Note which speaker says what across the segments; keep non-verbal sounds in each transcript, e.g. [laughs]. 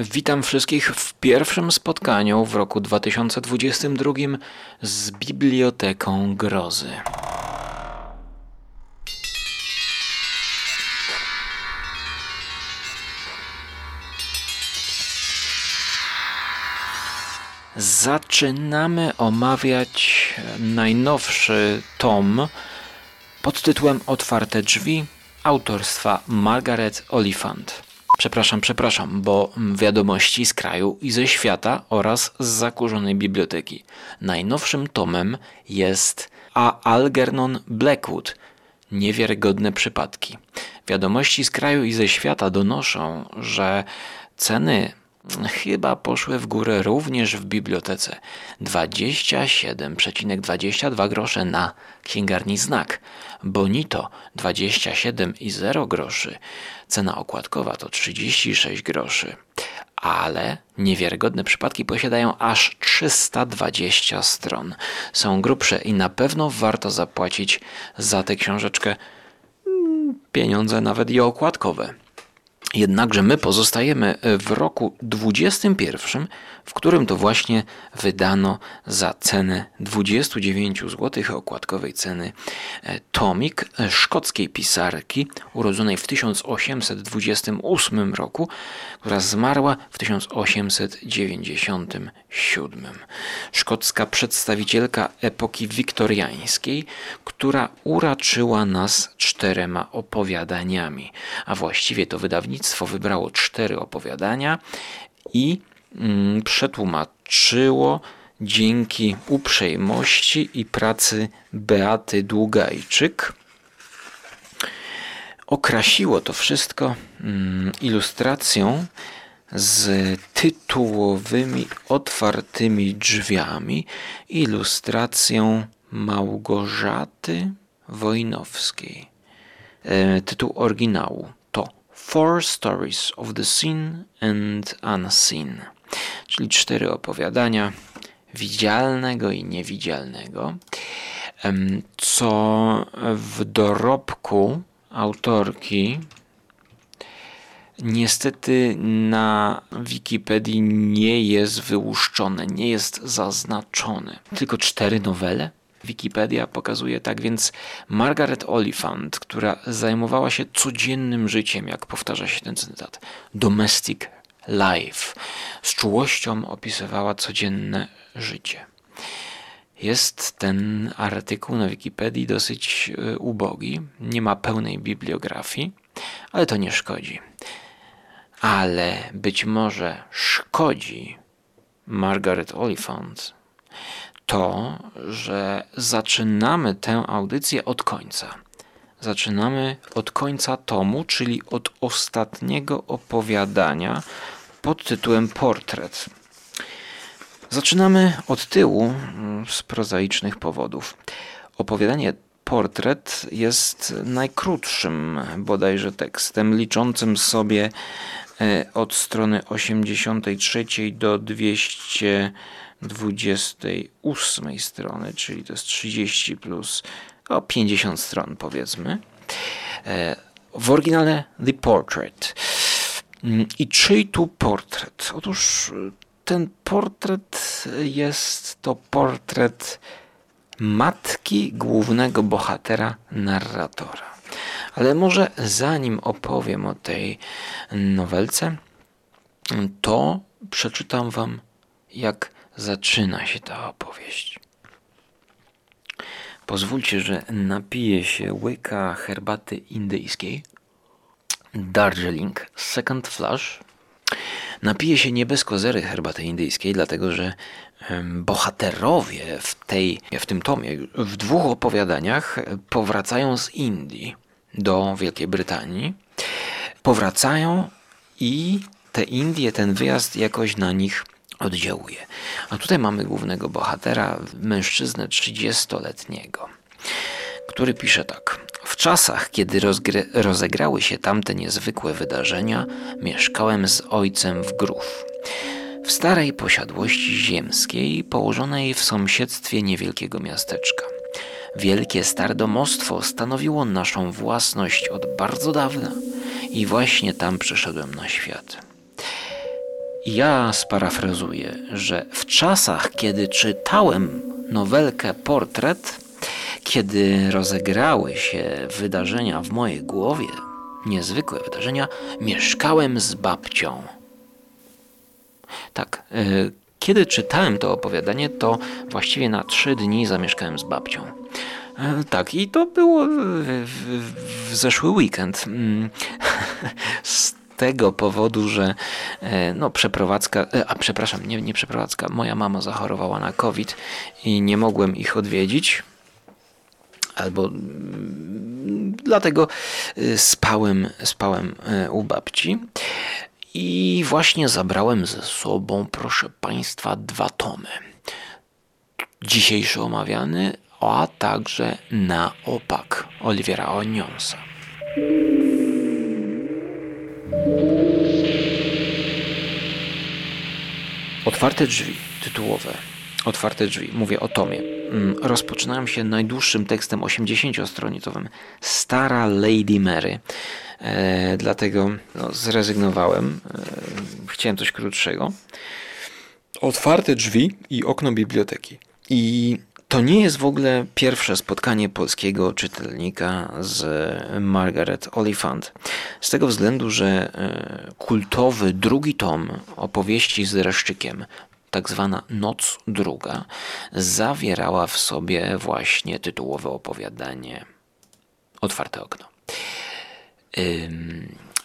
Speaker 1: Witam wszystkich w pierwszym spotkaniu w roku 2022 z Biblioteką Grozy. Zaczynamy omawiać najnowszy tom pod tytułem Otwarte drzwi autorstwa Margaret Oliphant. Przepraszam, przepraszam, bo wiadomości z kraju i ze świata oraz z zakurzonej biblioteki. Najnowszym tomem jest A. Algernon Blackwood. Niewiarygodne przypadki. Wiadomości z kraju i ze świata donoszą, że ceny chyba poszły w górę również w bibliotece. 27,22 grosze na księgarni Znak. Bonito 27,0 groszy. Cena okładkowa to 36 groszy. Ale niewiarygodne przypadki posiadają aż 320 stron. Są grubsze i na pewno warto zapłacić za tę książeczkę mm, pieniądze nawet i okładkowe. Jednakże my pozostajemy w roku 21, w którym to właśnie wydano za cenę 29 zł okładkowej ceny e, tomik szkockiej pisarki urodzonej w 1828 roku, która zmarła w 1897. Szkocka przedstawicielka epoki wiktoriańskiej, która uraczyła nas czterema opowiadaniami, a właściwie to wydawnictwo wybrało cztery opowiadania i mm, przetłumaczyło dzięki uprzejmości i pracy Beaty Długajczyk. Okrasiło to wszystko mm, ilustracją z tytułowymi otwartymi drzwiami, ilustracją Małgorzaty Wojnowskiej. E, tytuł oryginału to Four Stories of the Seen and Unseen, czyli cztery opowiadania widzialnego i niewidzialnego, co w dorobku autorki niestety na Wikipedii nie jest wyłuszczone, nie jest zaznaczone. Tylko cztery nowele? Wikipedia pokazuje tak więc Margaret Oliphant, która zajmowała się codziennym życiem, jak powtarza się ten cytat, domestic life, z czułością opisywała codzienne życie. Jest ten artykuł na Wikipedii dosyć e, ubogi, nie ma pełnej bibliografii, ale to nie szkodzi. Ale być może szkodzi Margaret Oliphant to, że zaczynamy tę audycję od końca. Zaczynamy od końca tomu, czyli od ostatniego opowiadania pod tytułem Portret. Zaczynamy od tyłu mm, z prozaicznych powodów. Opowiadanie Portret jest najkrótszym bodajże tekstem, liczącym sobie od strony 83 do 228 strony, czyli to jest 30 plus o 50 stron powiedzmy. E, w oryginale The Portrait. Mm, I czyj tu portret? Otóż ten portret jest to portret matki głównego bohatera, narratora. Ale może zanim opowiem o tej nowelce, to przeczytam Wam, jak zaczyna się ta opowieść. Pozwólcie, że napiję się łyka herbaty indyjskiej. Darjeeling Second Flush Napije się nie bez kozery herbaty indyjskiej, dlatego że bohaterowie w, tej, w tym tomie, w dwóch opowiadaniach powracają z Indii do Wielkiej Brytanii. Powracają i te Indie, ten wyjazd jakoś na nich oddziałuje. A tutaj mamy głównego bohatera, mężczyznę 30-letniego, który pisze tak. W czasach, kiedy rozegrały się tamte niezwykłe wydarzenia, mieszkałem z ojcem w Grów. W starej posiadłości ziemskiej, położonej w sąsiedztwie niewielkiego miasteczka. Wielkie stardomostwo stanowiło naszą własność od bardzo dawna i właśnie tam przyszedłem na świat. Ja sparafrazuję, że w czasach, kiedy czytałem nowelkę Portret, kiedy rozegrały się wydarzenia w mojej głowie, niezwykłe wydarzenia, mieszkałem z babcią. Tak, e, kiedy czytałem to opowiadanie, to właściwie na trzy dni zamieszkałem z babcią. E, tak, i to było w, w, zeszły weekend. Mm, [laughs] z tego powodu, że e, no, przeprowadzka, a przepraszam, nie, nie przeprowadzka, moja mama zachorowała na COVID i nie mogłem ich odwiedzić albo mm, dlatego spałem, spałem u babci. I właśnie zabrałem ze sobą, proszę Państwa, dwa tomy. Dzisiejszy omawiany, a także na opak Oliwiera Onionsa. Otwarte drzwi tytułowe Otwarte drzwi. Mówię o tomie. Mm, rozpoczynałem się najdłuższym tekstem 80-stronicowym Stara Lady Mary. E, dlatego no, zrezygnowałem. E, chciałem coś krótszego. Otwarte drzwi i okno biblioteki. I to nie jest w ogóle pierwsze spotkanie polskiego czytelnika z Margaret Oliphant. Z tego względu, że e, kultowy drugi tom opowieści z dreszczykiem tak zwana Noc Druga, zawierała w sobie właśnie tytułowe opowiadanie Otwarte okno.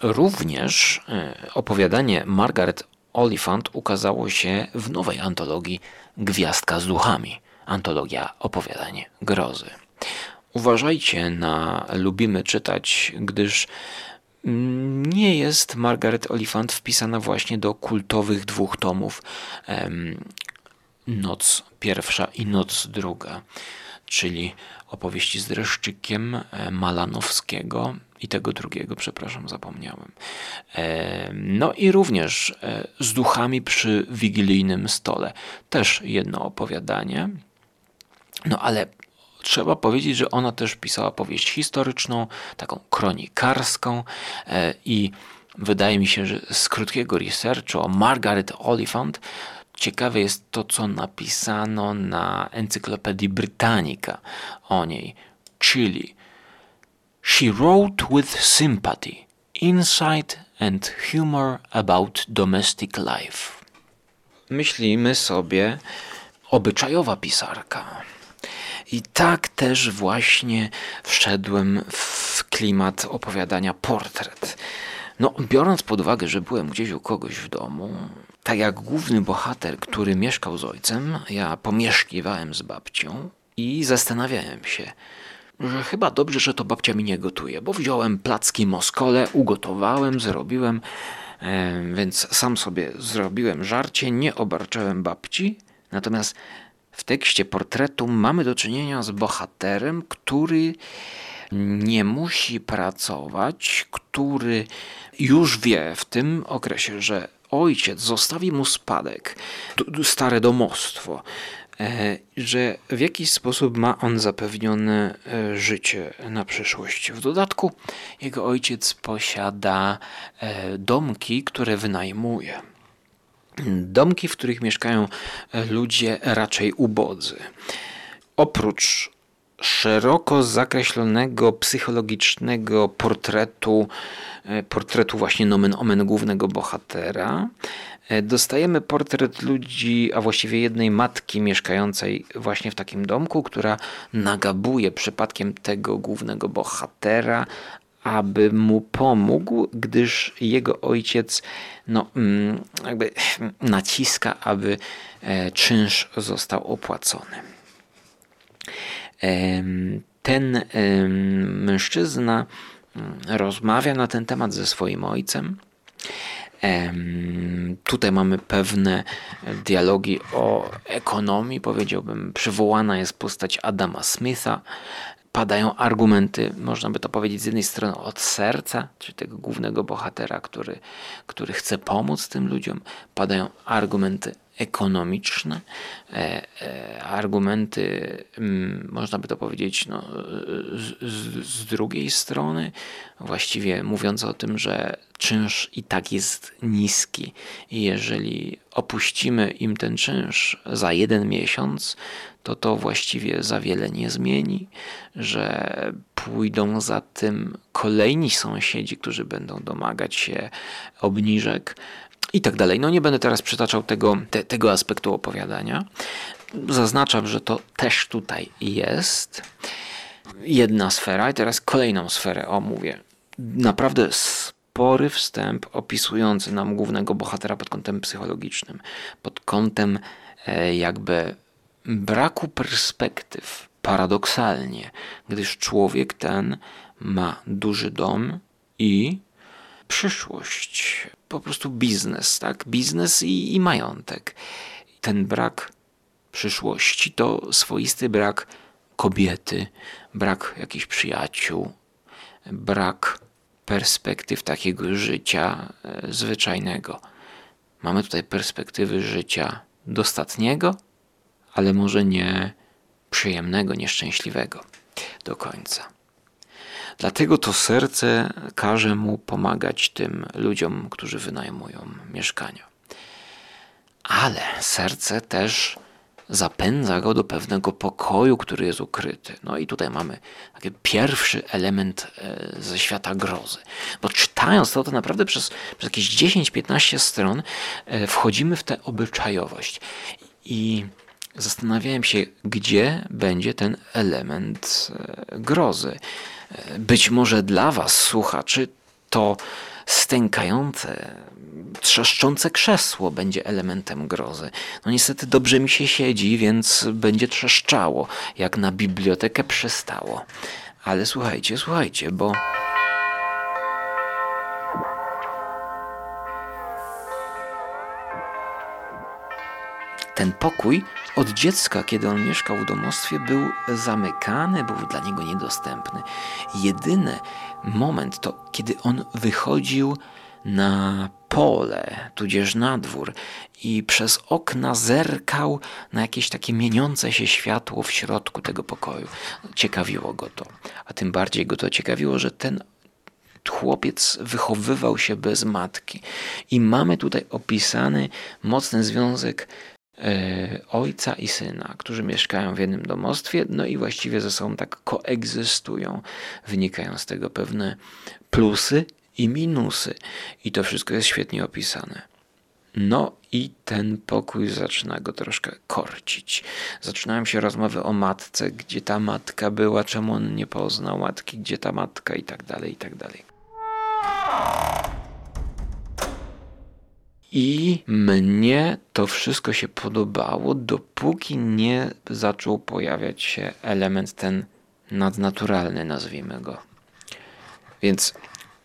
Speaker 1: Również y, opowiadanie Margaret Oliphant ukazało się w nowej antologii Gwiazdka z duchami. Antologia opowiadanie grozy. Uważajcie na lubimy czytać, gdyż nie jest Margaret Oliphant wpisana właśnie do kultowych dwóch tomów Noc pierwsza i Noc druga, czyli opowieści z dreszczykiem e, Malanowskiego i tego drugiego, przepraszam, zapomniałem. No i również e, z duchami przy wigilijnym stole. Też jedno opowiadanie. No ale trzeba powiedzieć, że ona też pisała powieść historyczną, taką kronikarską e, i wydaje mi się, że z krótkiego researchu o Margaret Oliphant ciekawe jest to, co napisano na Encyklopedii Britannica o niej, czyli She wrote with sympathy, insight and humor about domestic life. Myślimy sobie, obyczajowa pisarka i tak też właśnie wszedłem w klimat opowiadania portret. No, biorąc pod uwagę, że byłem gdzieś u kogoś w domu, tak jak główny bohater, który mieszkał z ojcem, ja pomieszkiwałem z babcią i zastanawiałem się, że chyba dobrze, że to babcia mi nie gotuje, bo wziąłem placki moskole, ugotowałem, zrobiłem, więc sam sobie zrobiłem żarcie, nie obarczałem babci, natomiast w tekście portretu mamy do czynienia z bohaterem, który nie musi pracować, który już wie w tym okresie, że ojciec zostawi mu spadek, stare domostwo, e, że w jakiś sposób ma on zapewnione e, życie na przyszłość. W dodatku jego ojciec posiada e, domki, które wynajmuje domki, w których mieszkają ludzie raczej ubodzy. Oprócz szeroko zakreślonego psychologicznego portretu, e, portretu właśnie nomen omen głównego bohatera, e, dostajemy portret ludzi, a właściwie jednej matki mieszkającej właśnie w takim domku, która nagabuje przypadkiem tego głównego bohatera, aby mu pomógł, gdyż jego ojciec no, mm, jakby naciska, aby e, czynsz został opłacony. Ten mężczyzna mm, rozmawia na ten temat ze swoim ojcem. Tutaj mamy pewne dialogi o ekonomii, powiedziałbym. Przywołana jest postać Adama Smitha, padają argumenty, można by to powiedzieć z jednej strony od serca, czyli tego głównego bohatera, który, który chce pomóc tym ludziom, padają argumenty ekonomiczne, e, e, argumenty, mm, można by to powiedzieć, no, z, z, drugiej strony, właściwie mówiąc o tym, że czynsz i tak jest niski. I jeżeli opuścimy im ten czynsz za jeden miesiąc, to to właściwie za wiele nie zmieni, że pójdą za tym kolejni sąsiedzi, którzy będą domagać się obniżek, i tak dalej. No nie będę teraz przytaczał tego, te, tego aspektu opowiadania. Zaznaczam, że to też tutaj jest. Jedna sfera, i teraz kolejną sferę omówię. Naprawdę spory wstęp opisujący nam głównego bohatera pod kątem psychologicznym, pod kątem e, jakby braku perspektyw, paradoksalnie, gdyż człowiek ten ma duży dom i przyszłość, po prostu biznes, tak? Biznes i, i majątek. Ten brak przyszłości to swoisty brak kobiety, brak jakichś przyjaciół, brak perspektyw takiego życia e, zwyczajnego. Mamy tutaj perspektywy życia dostatniego, ale może nie przyjemnego, nieszczęśliwego do końca. Dlatego to serce każe mu pomagać tym ludziom, którzy wynajmują mieszkania. Ale serce też zapędza go do pewnego pokoju, który jest ukryty. No i tutaj mamy taki pierwszy element e, ze świata grozy. Bo czytając to, to naprawdę przez, przez jakieś 10-15 stron e, wchodzimy w tę obyczajowość. I zastanawiałem się, gdzie będzie ten element e, grozy. Być może dla Was, słuchaczy, to stękające, trzeszczące krzesło będzie elementem grozy. No niestety dobrze mi się siedzi, więc będzie trzeszczało, jak na bibliotekę przystało. Ale słuchajcie, słuchajcie, bo Ten pokój od dziecka, kiedy on mieszkał w domostwie, był zamykany, był dla niego niedostępny. Jedyny moment to, kiedy on wychodził na pole, tudzież na dwór i przez okna zerkał na jakieś takie mieniące się światło w środku tego pokoju. Ciekawiło go to. A tym bardziej go to ciekawiło, że ten chłopiec wychowywał się bez matki. I mamy tutaj opisany mocny związek ojca i syna, którzy mieszkają w jednym domostwie, no i właściwie ze sobą tak koegzystują. Wynikają z tego pewne plusy i minusy. I to wszystko jest świetnie opisane. No i ten pokój zaczyna go troszkę korcić. Zaczynają się rozmowy o matce, gdzie ta matka była, czemu on nie poznał matki, gdzie ta matka i tak dalej, i tak dalej. I mnie to wszystko się podobało, dopóki nie zaczął pojawiać się element ten nadnaturalny, nazwijmy go. Więc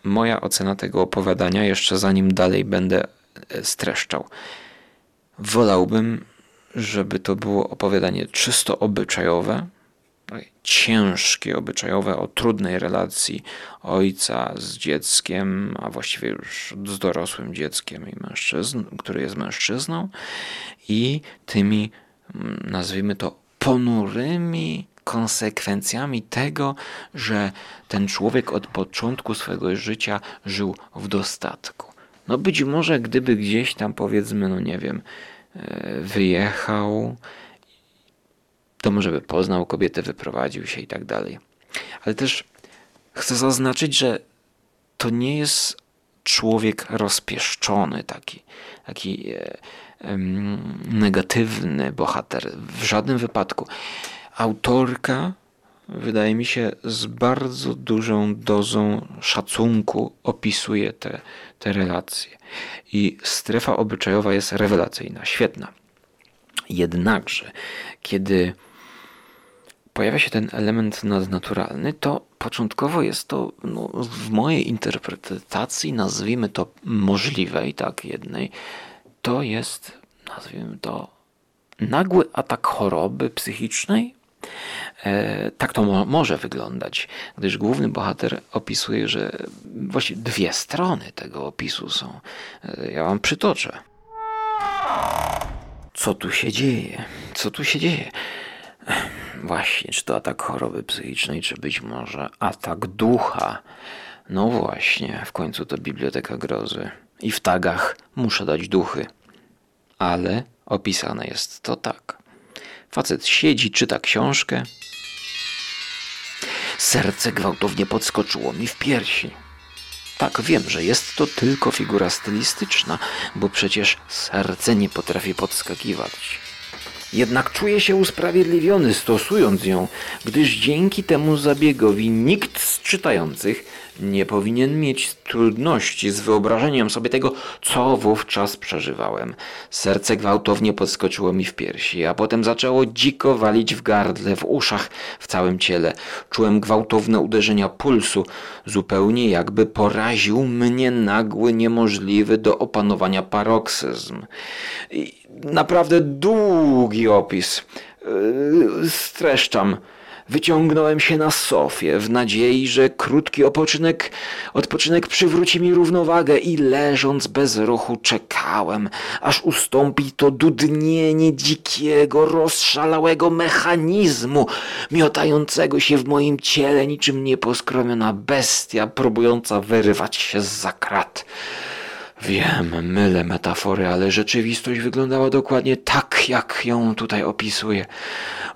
Speaker 1: moja ocena tego opowiadania, jeszcze zanim dalej będę e, streszczał, wolałbym, żeby to było opowiadanie czysto obyczajowe, ciężkie, obyczajowe, o trudnej relacji ojca z dzieckiem, a właściwie już z dorosłym dzieckiem i mężczyzn, który jest mężczyzną, i tymi, mm, nazwijmy to, ponurymi konsekwencjami tego, że ten człowiek od początku swojego życia żył w dostatku. No być może gdyby gdzieś tam powiedzmy, no nie wiem, e, wyjechał, to może by poznał kobietę, wyprowadził się i tak dalej. Ale też chcę zaznaczyć, że to nie jest człowiek rozpieszczony, taki, taki e, negatywny bohater. W żadnym wypadku. Autorka, wydaje mi się, z bardzo dużą dozą szacunku opisuje te, te relacje. I strefa obyczajowa jest rewelacyjna, świetna. Jednakże, kiedy pojawia się ten element nadnaturalny, to początkowo jest to no, w mojej interpretacji, nazwijmy to możliwej, tak, jednej, to jest, nazwijmy to, nagły atak choroby psychicznej. E, tak to mo może wyglądać, gdyż główny bohater opisuje, że właściwie dwie strony tego opisu są. E, ja wam przytoczę. co tu się dzieje? Co tu się dzieje? Właśnie, czy to atak choroby psychicznej, czy być może atak ducha? No właśnie, w końcu to biblioteka grozy. I w tagach muszę dać duchy. Ale opisane jest to tak. Facet siedzi, czyta książkę. Serce gwałtownie podskoczyło mi w piersi. Tak, wiem, że jest to tylko figura stylistyczna, bo przecież serce nie potrafi podskakiwać. Jednak czuję się usprawiedliwiony stosując ją, gdyż dzięki temu zabiegowi nikt z czytających nie powinien mieć trudności z wyobrażeniem sobie tego, co wówczas przeżywałem. Serce gwałtownie podskoczyło mi w piersi, a potem zaczęło dziko walić w gardle, w uszach, w całym ciele. Czułem gwałtowne uderzenia pulsu, zupełnie jakby poraził mnie nagły, niemożliwy do opanowania paroksyzm. I naprawdę długi opis. Yy, streszczam. Wyciągnąłem się na sofie w nadziei, że krótki odpoczynek, odpoczynek przywróci mi równowagę i leżąc bez ruchu czekałem, aż ustąpi to dudnienie dzikiego, rozszalałego mechanizmu, miotającego się w moim ciele niczym nieposkromiona bestia, próbująca wyrywać się z zakrat. Wiem, mylę metafory, ale rzeczywistość wyglądała dokładnie tak, jak ją tutaj opisuję.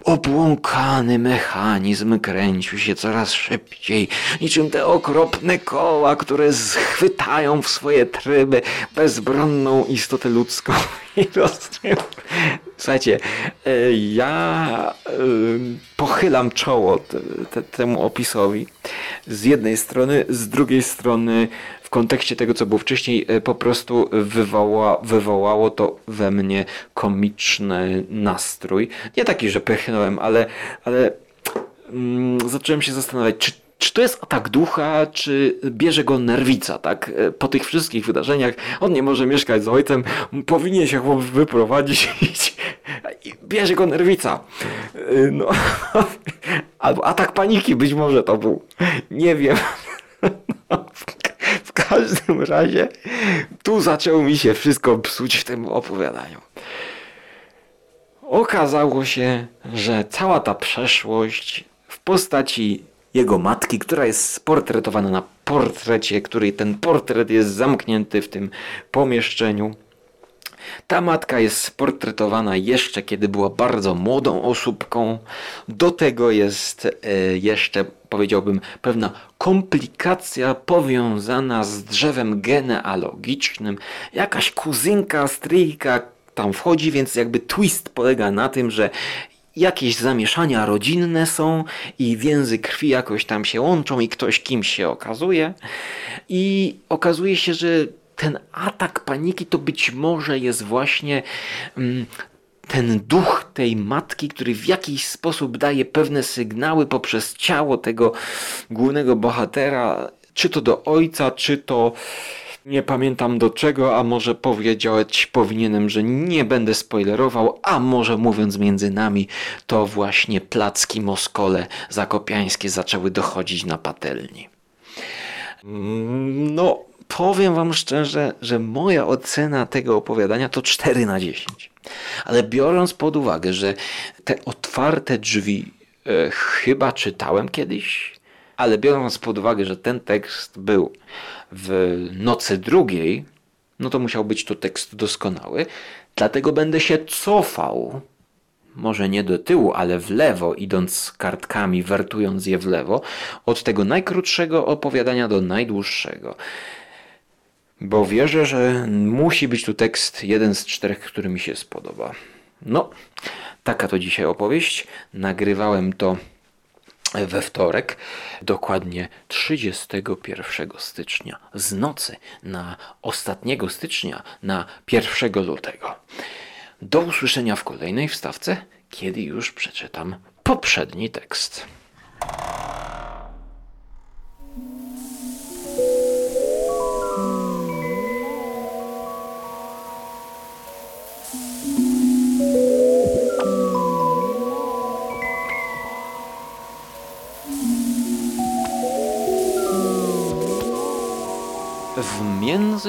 Speaker 1: Obłąkany mechanizm kręcił się coraz szybciej, niczym te okropne koła, które schwytają w swoje tryby bezbronną istotę ludzką. [laughs] Słuchajcie, e, ja e, pochylam czoło temu opisowi z jednej strony, z drugiej strony kontekście tego, co było wcześniej, e, po prostu wywoła, wywołało to we mnie komiczny nastrój. Nie taki, że pychnąłem, ale, ale mm, zacząłem się zastanawiać, czy czy to jest atak ducha, czy bierze go nerwica, tak? E, po tych wszystkich wydarzeniach on nie może mieszkać z ojcem, powinien się chłop wyprowadzić i bierze go nerwica. E, no, [laughs] albo atak paniki być może to był. Nie wiem. [laughs] No, każdym razie tu zaczęło mi się wszystko psuć w tym opowiadaniu. Okazało się, że cała ta przeszłość w postaci jego matki, która jest sportretowana na portrecie, który ten portret jest zamknięty w tym pomieszczeniu, ta matka jest sportretowana jeszcze kiedy była bardzo młodą osóbką. Do tego jest e, jeszcze, powiedziałbym, pewna komplikacja powiązana z drzewem genealogicznym. Jakaś kuzynka, stryjka tam wchodzi, więc jakby twist polega na tym, że jakieś zamieszania rodzinne są i więzy krwi jakoś tam się łączą i ktoś kimś się okazuje. I okazuje się, że ten atak paniki to być może jest właśnie mm, ten duch tej matki, który w jakiś sposób daje pewne sygnały poprzez ciało tego głównego bohatera, czy to do ojca, czy to nie pamiętam do czego, a może powiedzieć powinienem, że nie będę spoilerował, a może mówiąc między nami, to właśnie placki Moskole zakopiańskie zaczęły dochodzić na patelni. Mm, no, powiem Wam szczerze, że moja ocena tego opowiadania to 4 na 10. Ale biorąc pod uwagę, że te otwarte drzwi e, chyba czytałem kiedyś, ale biorąc pod uwagę, że ten tekst był w nocy drugiej, no to musiał być to tekst doskonały. Dlatego będę się cofał, może nie do tyłu, ale w lewo, idąc kartkami, wertując je w lewo, od tego najkrótszego opowiadania do najdłuższego. Bo wierzę, że musi być tu tekst jeden z czterech, który mi się spodoba. No, taka to dzisiaj opowieść. Nagrywałem to we wtorek, dokładnie 31 stycznia, z nocy na ostatniego stycznia na 1 lutego. Do usłyszenia w kolejnej wstawce, kiedy już przeczytam poprzedni tekst.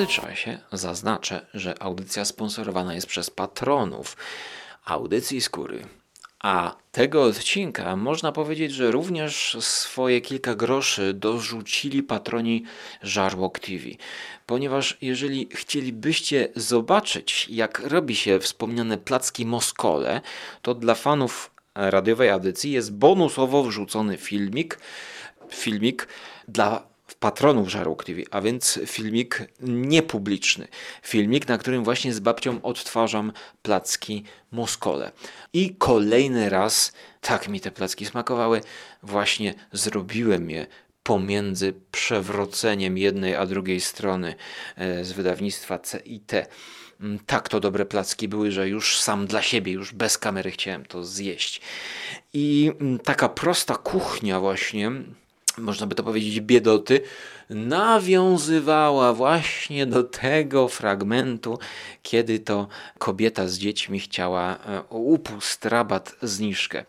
Speaker 1: Międzyczasie zaznaczę, że audycja sponsorowana jest przez patronów audycji skóry. A tego odcinka można powiedzieć, że również swoje kilka groszy dorzucili patroni Żarłok TV. Ponieważ jeżeli chcielibyście zobaczyć, jak robi się wspomniane placki Moskole, to dla fanów radiowej audycji jest bonusowo wrzucony filmik, filmik dla patronów Żarłok TV, a więc filmik niepubliczny. Filmik, na którym właśnie z babcią odtwarzam placki Moskole. I kolejny raz, tak mi te placki smakowały, właśnie zrobiłem je pomiędzy przewróceniem jednej a drugiej strony e, z wydawnictwa CIT. Mm, tak to dobre placki były, że już sam dla siebie, już bez kamery chciałem to zjeść. I mm, taka prosta kuchnia właśnie można by to powiedzieć, biedoty, nawiązywała właśnie do tego fragmentu, kiedy to kobieta z dziećmi chciała e, upust, rabat, zniżkę.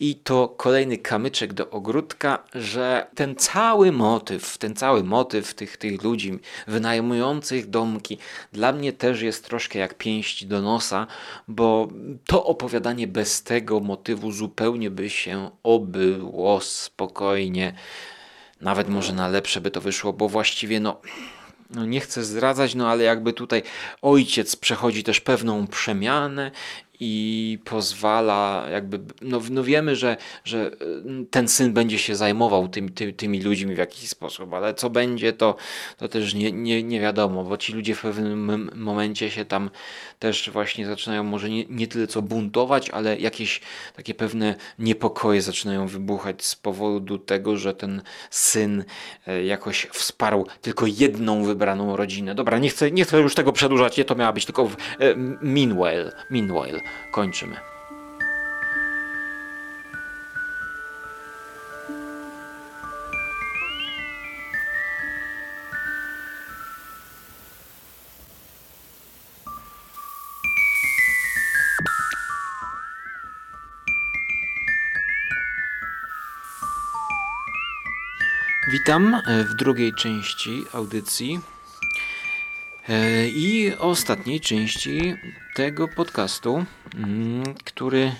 Speaker 1: I to kolejny kamyczek do ogródka, że ten cały motyw, ten cały motyw tych, tych ludzi wynajmujących domki, dla mnie też jest troszkę jak pięść do nosa, bo to opowiadanie bez tego motywu zupełnie by się obyło spokojnie nawet może na lepsze by to wyszło, bo właściwie no, no nie chcę zdradzać, no ale jakby tutaj ojciec przechodzi też pewną przemianę i pozwala, jakby, no, no wiemy, że, że y, ten syn będzie się zajmował tymi, tymi, tymi ludźmi w jakiś sposób, ale co będzie, to, to też nie, nie, nie wiadomo, bo ci ludzie w pewnym momencie się tam też właśnie zaczynają może nie, nie tyle co buntować, ale jakieś takie pewne niepokoje zaczynają wybuchać z powodu tego, że ten syn e, jakoś wsparł tylko jedną wybraną rodzinę. Dobra, nie chcę, nie chcę już tego przedłużać, nie to miała być tylko w, e, meanwhile, meanwhile kończymy. Witam w drugiej części audycji i ostatniej części tego podcastu, mm, który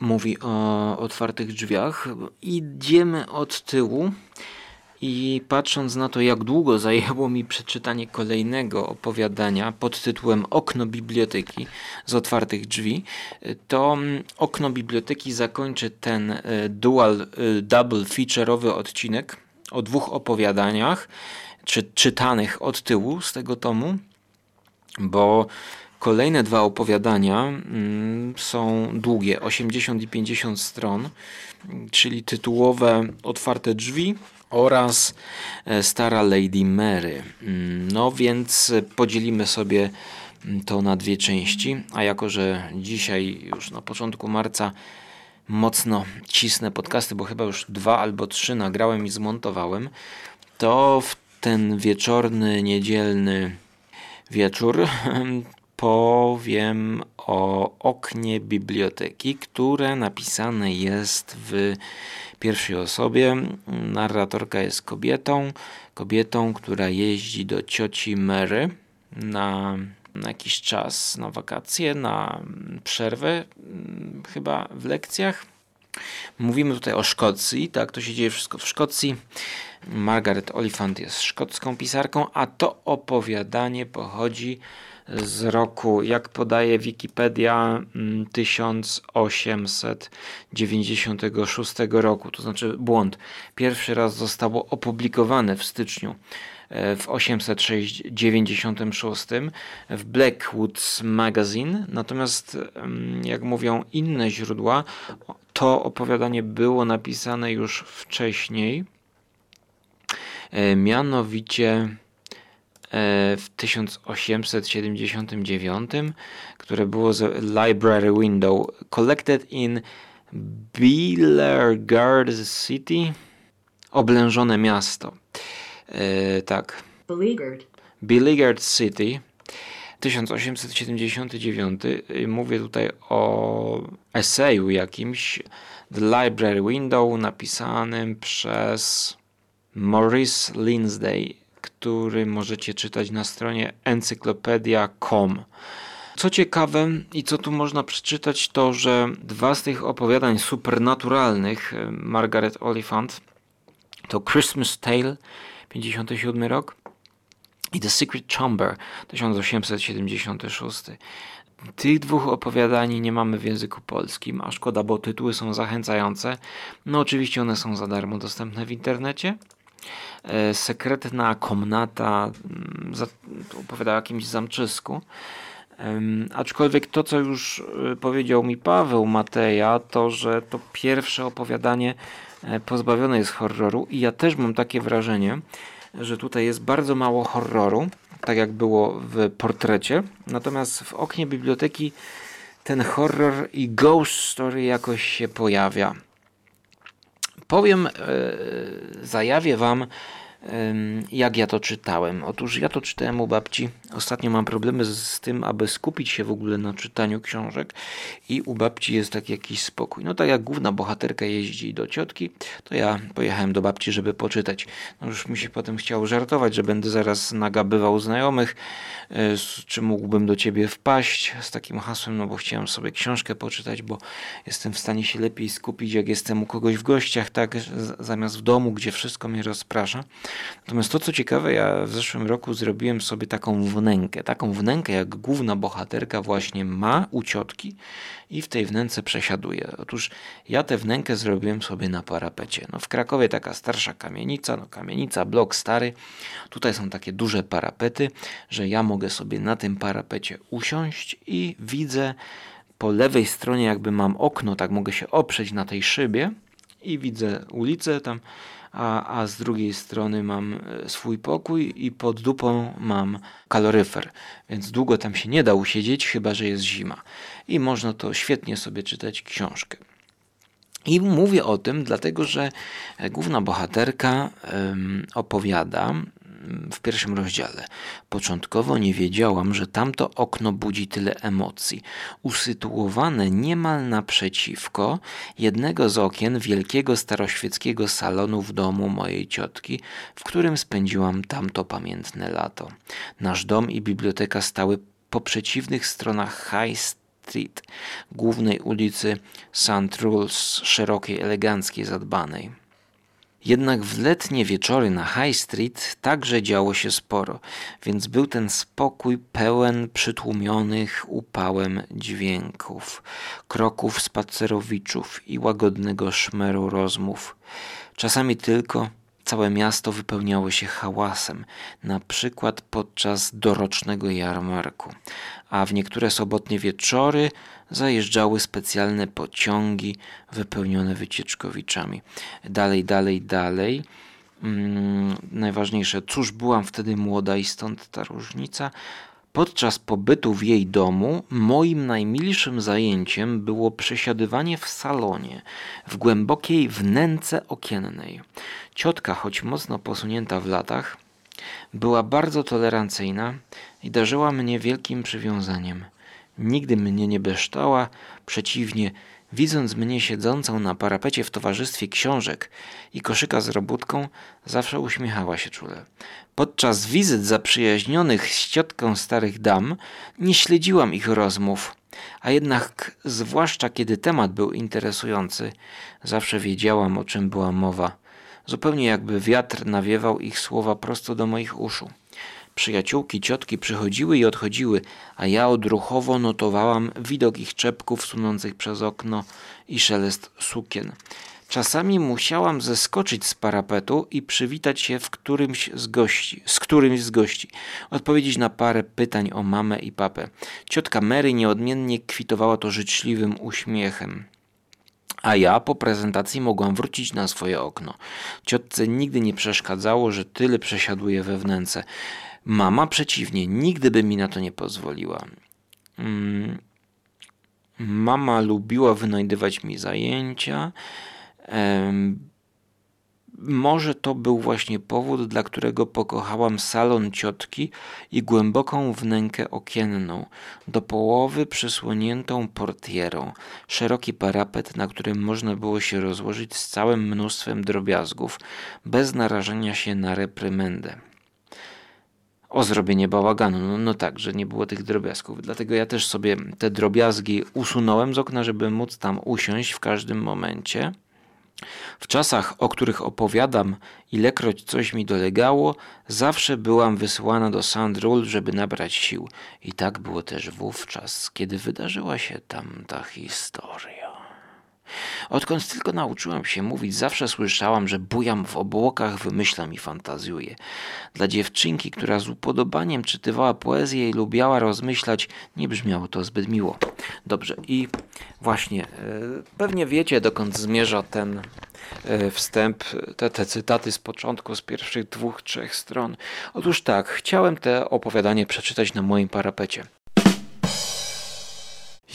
Speaker 1: mówi o otwartych drzwiach. Idziemy od tyłu i patrząc na to, jak długo zajęło mi przeczytanie kolejnego opowiadania pod tytułem Okno biblioteki z otwartych drzwi, to mm, okno biblioteki zakończy ten e, dual, e, double feature'owy odcinek o dwóch opowiadaniach, czy, czytanych od tyłu z tego tomu, bo Kolejne dwa opowiadania mm, są długie, 80 i 50 stron, czyli tytułowe Otwarte drzwi oraz e, Stara Lady Mary. Mm, no więc podzielimy sobie mm, to na dwie części, a jako że dzisiaj już na początku marca mocno cisnę podcasty, bo chyba już dwa albo trzy nagrałem i zmontowałem, to w ten wieczorny, niedzielny wieczór [laughs] powiem o oknie biblioteki, które napisane jest w pierwszej osobie. Narratorka jest kobietą, kobietą, która jeździ do cioci Mary na, na jakiś czas, na wakacje, na przerwę, chyba w lekcjach. Mówimy tutaj o Szkocji, tak, to się dzieje wszystko w Szkocji. Margaret Oliphant jest szkocką pisarką, a to opowiadanie pochodzi z roku, jak podaje Wikipedia, 1896 mm, roku, to znaczy błąd. Pierwszy raz zostało opublikowane w styczniu e, w 896 w Blackwoods Magazine, natomiast mm, jak mówią inne źródła, to opowiadanie było napisane już wcześniej, mianowicie E, w 1879, które było z Library Window, collected in Beleaguered City, oblężone miasto. E, tak. Beleaguered. Beleaguered City. 1879. Mówię tutaj o eseju jakimś The Library Window napisanym przez Maurice Lindsay który możecie czytać na stronie encyklopedia.com. Co ciekawe i co tu można przeczytać, to że dwa z tych opowiadań supernaturalnych e, Margaret Oliphant to Christmas Tale 57 rok i The Secret Chamber 1876. Tych dwóch opowiadań nie mamy w języku polskim, a szkoda, bo tytuły są zachęcające. No oczywiście one są za darmo dostępne w internecie. E, sekretna komnata mm, opowiada o jakimś zamczysku. Aczkolwiek to, co już e, powiedział mi Paweł Mateja, to że to pierwsze opowiadanie e, pozbawione jest horroru i ja też mam takie wrażenie, że tutaj jest bardzo mało horroru, tak jak było w portrecie. Natomiast w oknie biblioteki ten horror i ghost story jakoś się pojawia. Powiem, yy, zajawię wam jak ja to czytałem. Otóż ja to czytałem u babci. Ostatnio mam problemy z tym, aby skupić się w ogóle na czytaniu książek i u babci jest tak jakiś spokój. No tak jak główna bohaterka jeździ do ciotki, to ja pojechałem do babci, żeby poczytać. No już mi się potem chciało żartować, że będę zaraz nagabywał znajomych, e, czy mógłbym do ciebie wpaść z takim hasłem, no bo chciałem sobie książkę poczytać, bo jestem w stanie się lepiej skupić, jak jestem u kogoś w gościach, tak, zamiast w domu, gdzie wszystko mnie rozprasza. Natomiast to, co ciekawe, ja w zeszłym roku zrobiłem sobie taką wnękę. Taką wnękę, jak główna bohaterka właśnie ma u ciotki i w tej wnęce przesiaduje. Otóż ja tę wnękę zrobiłem sobie na parapecie. No w Krakowie taka starsza kamienica, no kamienica, blok stary. Tutaj są takie duże parapety, że ja mogę sobie na tym parapecie usiąść i widzę po lewej stronie jakby mam okno, tak mogę się oprzeć na tej szybie i widzę ulicę tam a, a z drugiej strony mam e, swój pokój i pod dupą mam kaloryfer, więc długo tam się nie da usiedzieć, chyba że jest zima. I można to świetnie sobie czytać książkę. I mówię o tym, dlatego że główna bohaterka opowiada w pierwszym rozdziale. Początkowo nie wiedziałam, że tamto okno budzi tyle emocji. Usytuowane niemal naprzeciwko jednego z okien wielkiego staroświeckiego salonu w domu mojej ciotki, w którym spędziłam tamto pamiętne lato. Nasz dom i biblioteka stały po przeciwnych stronach High Street, głównej ulicy St. Rules, szerokiej, eleganckiej, zadbanej. Jednak w letnie wieczory na High Street także działo się sporo, więc był ten spokój pełen przytłumionych upałem dźwięków, kroków spacerowiczów i łagodnego szmeru rozmów. Czasami tylko całe miasto wypełniało się hałasem, na przykład podczas dorocznego jarmarku, a w niektóre sobotnie wieczory zajeżdżały specjalne pociągi wypełnione wycieczkowiczami. Dalej, dalej, dalej. Hmm, najważniejsze, cóż, byłam wtedy młoda i stąd ta różnica. Podczas pobytu w jej domu moim najmilszym zajęciem było przesiadywanie w salonie, w głębokiej wnęce okiennej. Ciotka, choć mocno posunięta w latach, była bardzo tolerancyjna i darzyła mnie wielkim przywiązaniem. Nigdy mnie nie beształa, przeciwnie, widząc mnie siedzącą na parapecie w towarzystwie książek i koszyka z robótką, zawsze uśmiechała się czule. Podczas wizyt zaprzyjaźnionych z ciotką starych dam nie śledziłam ich rozmów, a jednak zwłaszcza kiedy temat był interesujący, zawsze wiedziałam o czym była mowa. Zupełnie jakby wiatr nawiewał ich słowa prosto do moich uszu. Przyjaciółki ciotki przychodziły i odchodziły, a ja odruchowo notowałam widok ich czepków sunących przez okno i szelest sukien. Czasami musiałam zeskoczyć z parapetu i przywitać się w którymś z gości, z którymś z gości, odpowiedzieć na parę pytań o mamę i papę. Ciotka Mary nieodmiennie kwitowała to życzliwym uśmiechem. A ja po prezentacji mogłam wrócić na swoje okno. Ciotce nigdy nie przeszkadzało, że tyle przesiaduje we wnęce. Mama przeciwnie, nigdy by mi na to nie pozwoliła. Mm. Mama lubiła wynajdywać mi zajęcia. Może to był właśnie powód, dla którego pokochałam salon ciotki i głęboką wnękę okienną, do połowy przysłoniętą portierą, szeroki parapet, na którym można było się rozłożyć z całym mnóstwem drobiazgów, bez narażenia się na reprymendę. O zrobienie bałaganu. No, no tak, że nie było tych drobiazgów. Dlatego ja też sobie te drobiazgi usunąłem z okna, żeby móc tam usiąść w każdym momencie. W czasach, o których opowiadam, ilekroć coś mi dolegało, zawsze byłam wysyłana do Sandrul, żeby nabrać sił. I tak było też wówczas, kiedy wydarzyła się tam ta historia. Odkąd tylko nauczyłam się mówić, zawsze słyszałam, że bujam w obłokach, wymyślam i fantazjuję. Dla dziewczynki, która z upodobaniem czytywała poezję i lubiała rozmyślać, nie brzmiało to zbyt miło. Dobrze, i właśnie, e, pewnie wiecie, dokąd zmierza ten e, wstęp, te, te cytaty z początku, z pierwszych dwóch, trzech stron. Otóż tak, chciałem te opowiadanie przeczytać na moim parapecie.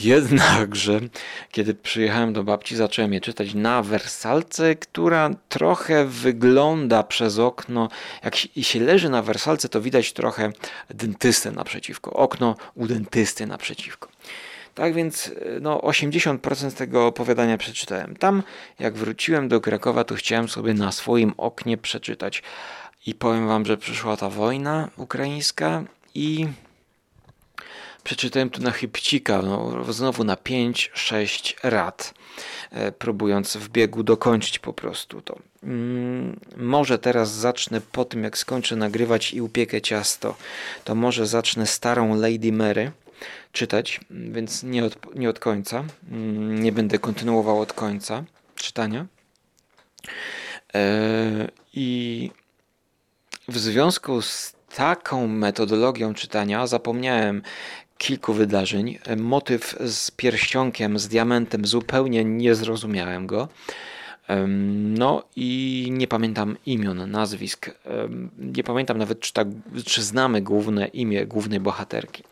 Speaker 1: Jednakże, kiedy przyjechałem do babci, zacząłem je czytać na wersalce, która trochę wygląda przez okno. Jak się leży na wersalce, to widać trochę dentystę naprzeciwko. Okno u dentysty naprzeciwko. Tak więc no, 80% tego opowiadania przeczytałem. Tam, jak wróciłem do Krakowa, to chciałem sobie na swoim oknie przeczytać. I powiem wam, że przyszła ta wojna ukraińska i Przeczytałem tu na chybcika, no, znowu na 5-6 rad, e, próbując w biegu dokończyć po prostu to. Mm, może teraz zacznę po tym, jak skończę nagrywać i upiekę ciasto, to może zacznę starą Lady Mary czytać, więc nie od, nie od końca. Mm, nie będę kontynuował od końca czytania. E, I w związku z taką metodologią czytania zapomniałem kilku wydarzeń. Motyw z pierścionkiem, z diamentem, zupełnie nie zrozumiałem go. No i nie pamiętam imion, nazwisk. Nie pamiętam nawet, czy, tak, czy znamy główne imię głównej bohaterki.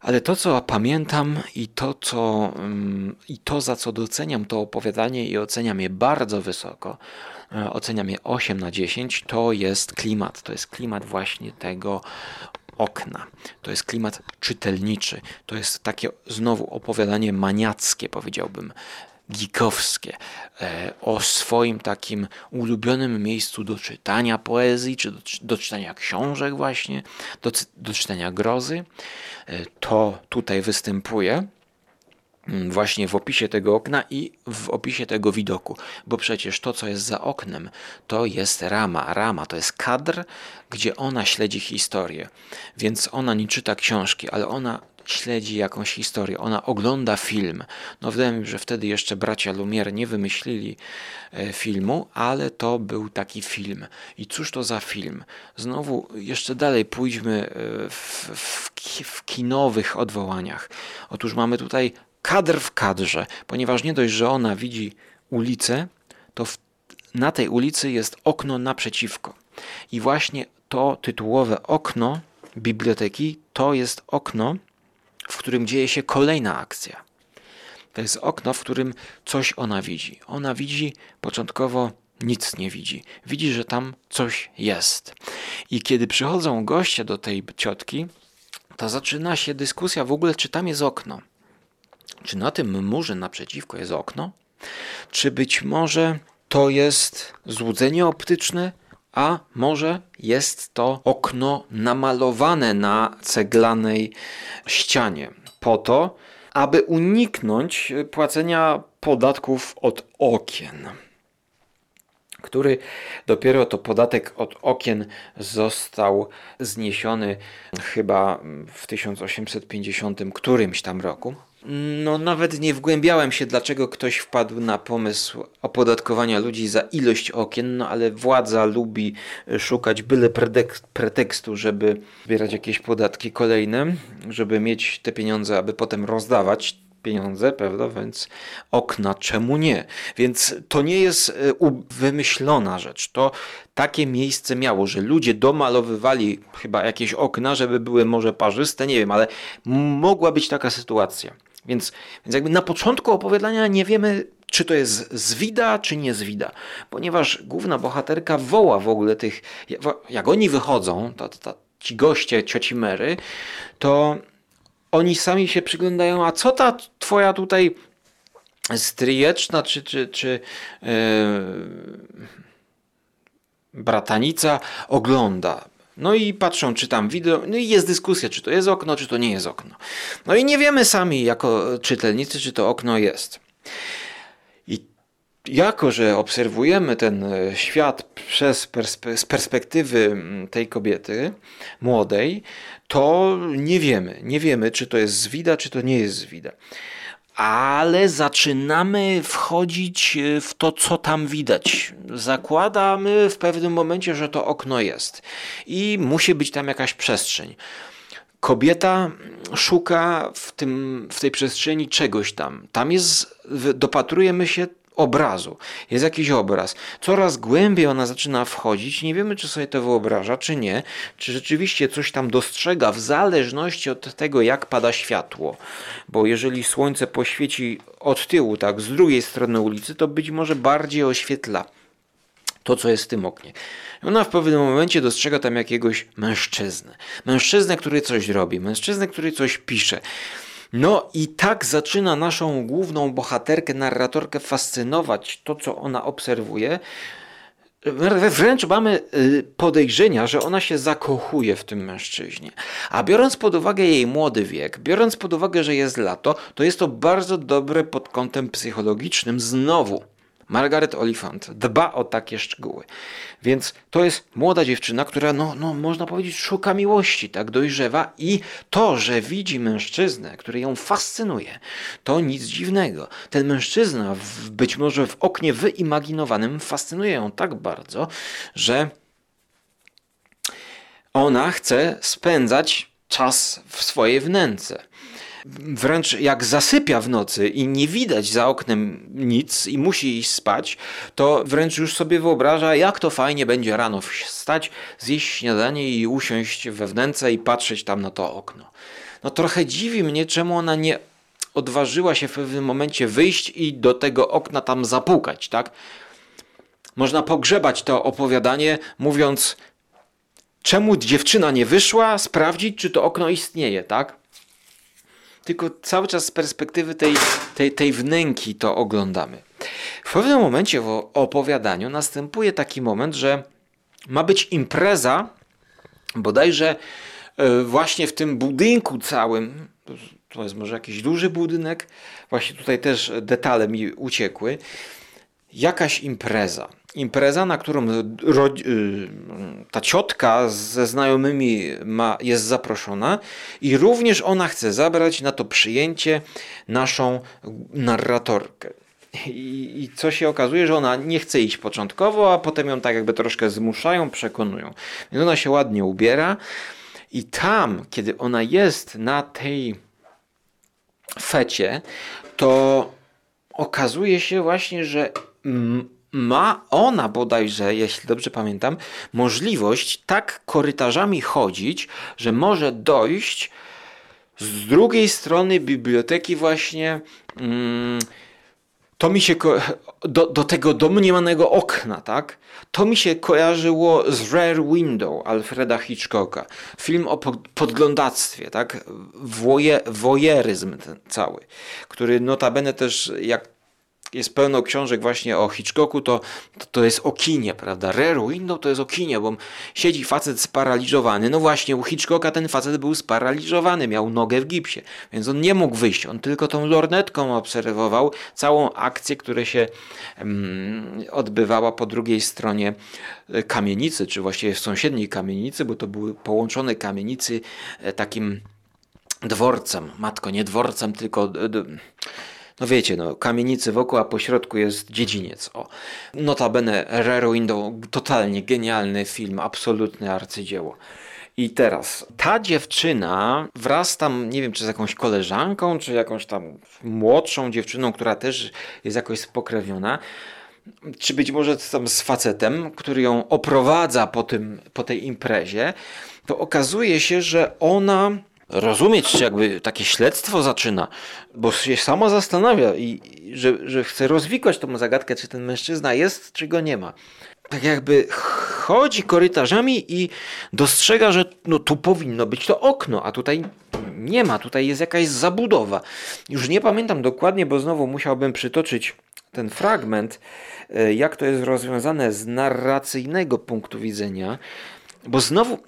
Speaker 1: Ale to, co pamiętam i to, co, i to, za co doceniam to opowiadanie i oceniam je bardzo wysoko, e, oceniam je 8 na 10, to jest klimat. To jest klimat właśnie tego okna. To jest klimat czytelniczy. To jest takie znowu opowiadanie maniackie, powiedziałbym, geekowskie, e, o swoim takim ulubionym miejscu do czytania poezji, czy do, do czytania książek właśnie, do, do czytania grozy. E, to tutaj występuje. Mm, właśnie w opisie tego okna i w opisie tego widoku, bo przecież to, co jest za oknem, to jest rama. Rama to jest kadr, gdzie ona śledzi historię. Więc ona nie czyta książki, ale ona śledzi jakąś historię, ona ogląda film. No wydaje mi się, że wtedy jeszcze bracia Lumière nie wymyślili e, filmu, ale to był taki film. I cóż to za film? Znowu jeszcze dalej pójdźmy e, w, w, w kinowych odwołaniach. Otóż mamy tutaj kadr w kadrze, ponieważ nie dość, że ona widzi ulicę, to w, na tej ulicy jest okno naprzeciwko. I właśnie to tytułowe okno biblioteki to jest okno, w którym dzieje się kolejna akcja. To jest okno, w którym coś ona widzi. Ona widzi początkowo nic nie widzi. Widzi, że tam coś jest. I kiedy przychodzą goście do tej ciotki, to zaczyna się dyskusja w ogóle, czy tam jest okno. Czy na tym murze naprzeciwko jest okno? Czy być może to jest złudzenie optyczne, a może jest to okno namalowane na ceglanej ścianie po to, aby uniknąć płacenia podatków od okien który dopiero to podatek od okien został zniesiony chyba w 1850 którymś tam roku. No, nawet nie wgłębiałem się, dlaczego ktoś wpadł na pomysł opodatkowania ludzi za ilość okien, no ale władza lubi szukać byle pretekstu, żeby zbierać jakieś podatki kolejne, żeby mieć te pieniądze, aby potem rozdawać pieniądze, prawda? Więc okna, czemu nie? Więc to nie jest e, wymyślona rzecz. To takie miejsce miało, że ludzie domalowywali chyba jakieś okna, żeby były może parzyste, nie wiem, ale mogła być taka sytuacja. Więc, więc jakby na początku opowiadania nie wiemy, czy to jest zwida, czy nie zwida. Ponieważ główna bohaterka woła w ogóle tych, jak oni wychodzą, ta, ta, ci goście cioci Mary, to oni sami się przyglądają, a co ta twoja tutaj stryjeczna, czy, czy, czy yy, bratanica ogląda. No i patrzą, czy tam wideo, no i jest dyskusja, czy to jest okno, czy to nie jest okno. No i nie wiemy sami jako czytelnicy, czy to okno jest. I jako, że obserwujemy ten e, świat przez perspe z perspektywy tej kobiety młodej, to nie wiemy. Nie wiemy, czy to jest zwida, czy to nie jest zwida ale zaczynamy wchodzić e, w to, co tam widać. Zakładamy w pewnym momencie, że to okno jest i musi być tam jakaś przestrzeń. Kobieta szuka w, tym, w tej przestrzeni czegoś tam. Tam jest, dopatrujemy się obrazu. Jest jakiś obraz. Coraz głębiej ona zaczyna wchodzić. Nie wiemy, czy sobie to wyobraża, czy nie. Czy rzeczywiście coś tam dostrzega w zależności od tego, jak pada światło. Bo jeżeli słońce poświeci od tyłu, tak, z drugiej strony ulicy, to być może bardziej oświetla to, co jest w tym oknie. Ona w pewnym momencie dostrzega tam jakiegoś mężczyznę. Mężczyznę, który coś robi, mężczyznę, który coś pisze. No i tak zaczyna naszą główną bohaterkę, narratorkę fascynować to, co ona obserwuje. Wręcz mamy y, podejrzenia, że ona się zakochuje w tym mężczyźnie. A biorąc pod uwagę jej młody wiek, biorąc pod uwagę, że jest lato, to jest to bardzo dobre pod kątem psychologicznym znowu Margaret Oliphant dba o takie szczegóły. Więc to jest młoda dziewczyna, która, no, no, można powiedzieć, szuka miłości, tak dojrzewa i to, że widzi mężczyznę, który ją fascynuje, to nic dziwnego. Ten mężczyzna, w, być może w oknie wyimaginowanym, fascynuje ją tak bardzo, że ona chce spędzać czas w swojej wnęce wręcz jak zasypia w nocy i nie widać za oknem nic i musi iść spać, to wręcz już sobie wyobraża, jak to fajnie będzie rano wstać, zjeść śniadanie i usiąść we wnęce i patrzeć tam na to okno. No trochę dziwi mnie, czemu ona nie odważyła się w pewnym momencie wyjść i do tego okna tam zapukać, tak? Można pogrzebać to opowiadanie, mówiąc, czemu dziewczyna nie wyszła, sprawdzić, czy to okno istnieje, tak? Tylko cały czas z perspektywy tej, tej, tej wnęki to oglądamy. W pewnym momencie w opowiadaniu następuje taki moment, że ma być impreza, bodajże e, właśnie w tym budynku całym, to jest może jakiś duży budynek, właśnie tutaj też detale mi uciekły, jakaś impreza impreza, na którą y, ta ciotka ze znajomymi ma, jest zaproszona i również ona chce zabrać na to przyjęcie naszą narratorkę. I, I, co się okazuje, że ona nie chce iść początkowo, a potem ją tak jakby troszkę zmuszają, przekonują. Więc ona się ładnie ubiera i tam, kiedy ona jest na tej fecie, to okazuje się właśnie, że ma ona bodajże, jeśli dobrze pamiętam, możliwość tak korytarzami chodzić, że może dojść z drugiej strony biblioteki właśnie mm, to mi się do, do tego domniemanego okna, tak? To mi się kojarzyło z Rare Window Alfreda Hitchcocka. Film o podglądactwie, tak? Woje, wojeryzm ten cały, który notabene też jak jest pełno książek właśnie o Hitchcocku, to, to, to jest o kinie, prawda? Rare to jest o kinie, bo siedzi facet sparaliżowany. No właśnie, u Hitchcocka ten facet był sparaliżowany, miał nogę w gipsie, więc on nie mógł wyjść. On tylko tą lornetką obserwował całą akcję, która się um, odbywała po drugiej stronie e, kamienicy, czy właściwie w sąsiedniej kamienicy, bo to były połączone kamienicy e, takim dworcem. Matko, nie dworcem, tylko no wiecie, no, kamienicy wokół, a po środku jest dziedziniec. O. Notabene Rare Window, totalnie genialny film, absolutne arcydzieło. I teraz ta dziewczyna wraz tam, nie wiem, czy z jakąś koleżanką, czy jakąś tam młodszą dziewczyną, która też jest jakoś spokrewniona, czy być może tam z facetem, który ją oprowadza po, tym, po tej imprezie, to okazuje się, że ona rozumieć, czy jakby takie śledztwo zaczyna, bo się sama zastanawia i że, że chce rozwikłać tą zagadkę, czy ten mężczyzna jest, czy go nie ma. Tak jakby chodzi korytarzami i dostrzega, że no tu powinno być to okno, a tutaj nie ma, tutaj jest jakaś zabudowa. Już nie pamiętam dokładnie, bo znowu musiałbym przytoczyć ten fragment, e, jak to jest rozwiązane z narracyjnego punktu widzenia, bo znowu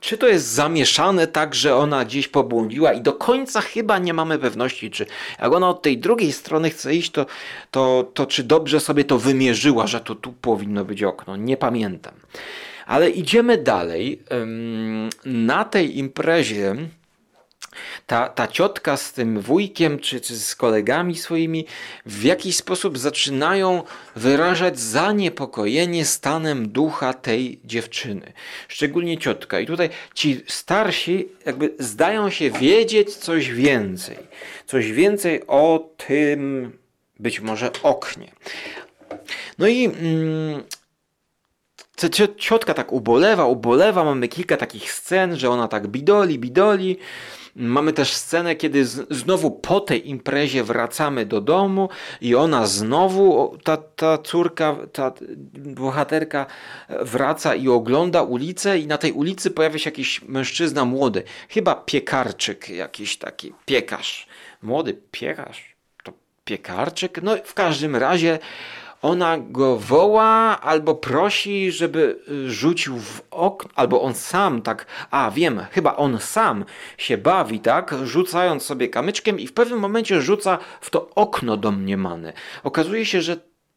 Speaker 1: czy to jest zamieszane tak, że ona gdzieś pobłądziła i do końca chyba nie mamy pewności, czy jak ona od tej drugiej strony chce iść, to, to, to czy dobrze sobie to wymierzyła, że to tu powinno być okno. Nie pamiętam. Ale idziemy dalej. Na tej imprezie ta, ta ciotka z tym wujkiem czy, czy z kolegami swoimi w jakiś sposób zaczynają wyrażać zaniepokojenie stanem ducha tej dziewczyny. Szczególnie ciotka. I tutaj ci starsi jakby zdają się wiedzieć coś więcej. Coś więcej o tym być może oknie. No i mm, ciotka tak ubolewa, ubolewa. Mamy kilka takich scen, że ona tak bidoli, bidoli. Mamy też scenę, kiedy znowu po tej imprezie wracamy do domu i ona znowu, ta, ta córka, ta bohaterka wraca i ogląda ulicę i na tej ulicy pojawia się jakiś mężczyzna młody, chyba piekarczyk jakiś taki, piekarz. Młody piekarz? To piekarczyk? No w każdym razie ona go woła albo prosi, żeby y, rzucił w okno, albo on sam tak, a wiem, chyba on sam się bawi, tak, rzucając sobie kamyczkiem i w pewnym momencie rzuca w to okno domniemane. Okazuje się, że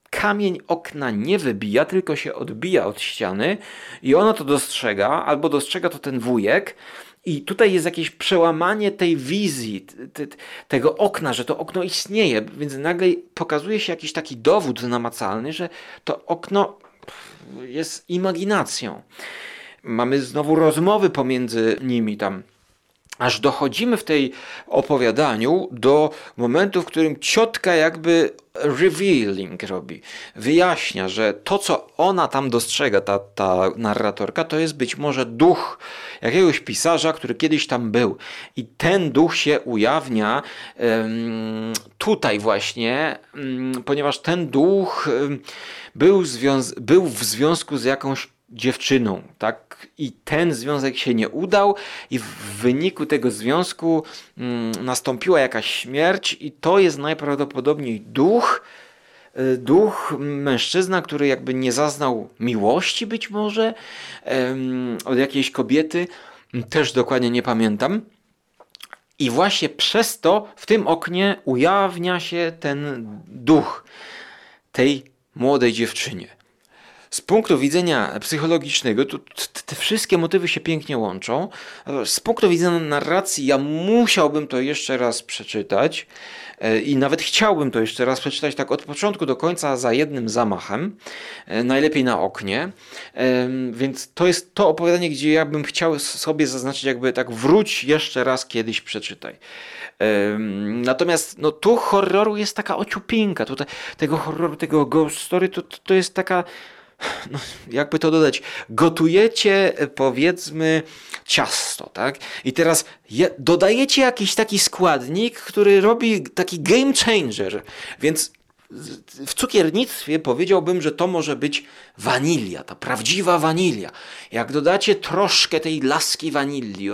Speaker 1: kamień okna nie wybija, tylko się odbija od ściany i ona to dostrzega, albo dostrzega to ten wujek i tutaj jest jakieś przełamanie tej wizji, te, tego okna, że to okno istnieje, więc nagle pokazuje się jakiś taki dowód namacalny, że to okno jest imaginacją. Mamy znowu rozmowy pomiędzy nimi tam aż dochodzimy w tej opowiadaniu do momentu, w którym ciotka jakby revealing robi, wyjaśnia, że to, co ona tam dostrzega, ta, ta narratorka, to jest być może duch jakiegoś pisarza, który kiedyś tam był. I ten duch się ujawnia tutaj właśnie, ponieważ ten duch był, był w związku z jakąś dziewczyną, tak? I ten związek się nie udał, i w wyniku tego związku mm, nastąpiła jakaś śmierć, i to jest najprawdopodobniej duch, y, duch mężczyzna, który jakby nie zaznał miłości być może od jakiejś kobiety, też dokładnie nie pamiętam. I właśnie przez to w tym oknie ujawnia się ten duch tej młodej dziewczynie z punktu widzenia psychologicznego, to te wszystkie motywy się pięknie łączą. Z punktu widzenia narracji, ja musiałbym to jeszcze raz przeczytać e, i nawet chciałbym to jeszcze raz przeczytać tak od początku do końca za jednym zamachem, e, najlepiej na oknie. Więc to jest to opowiadanie, gdzie ja bym chciał sobie zaznaczyć, jakby tak wróć jeszcze raz kiedyś przeczytaj. Natomiast no, tu horroru jest taka ociupinka, tutaj tego horroru, tego ghost story, to, to jest taka no, jakby to dodać, gotujecie powiedzmy ciasto, tak? I teraz je, dodajecie jakiś taki składnik, który robi taki game changer, więc w cukiernictwie powiedziałbym, że to może być wanilia, ta prawdziwa wanilia. Jak dodacie troszkę tej laski wanilii,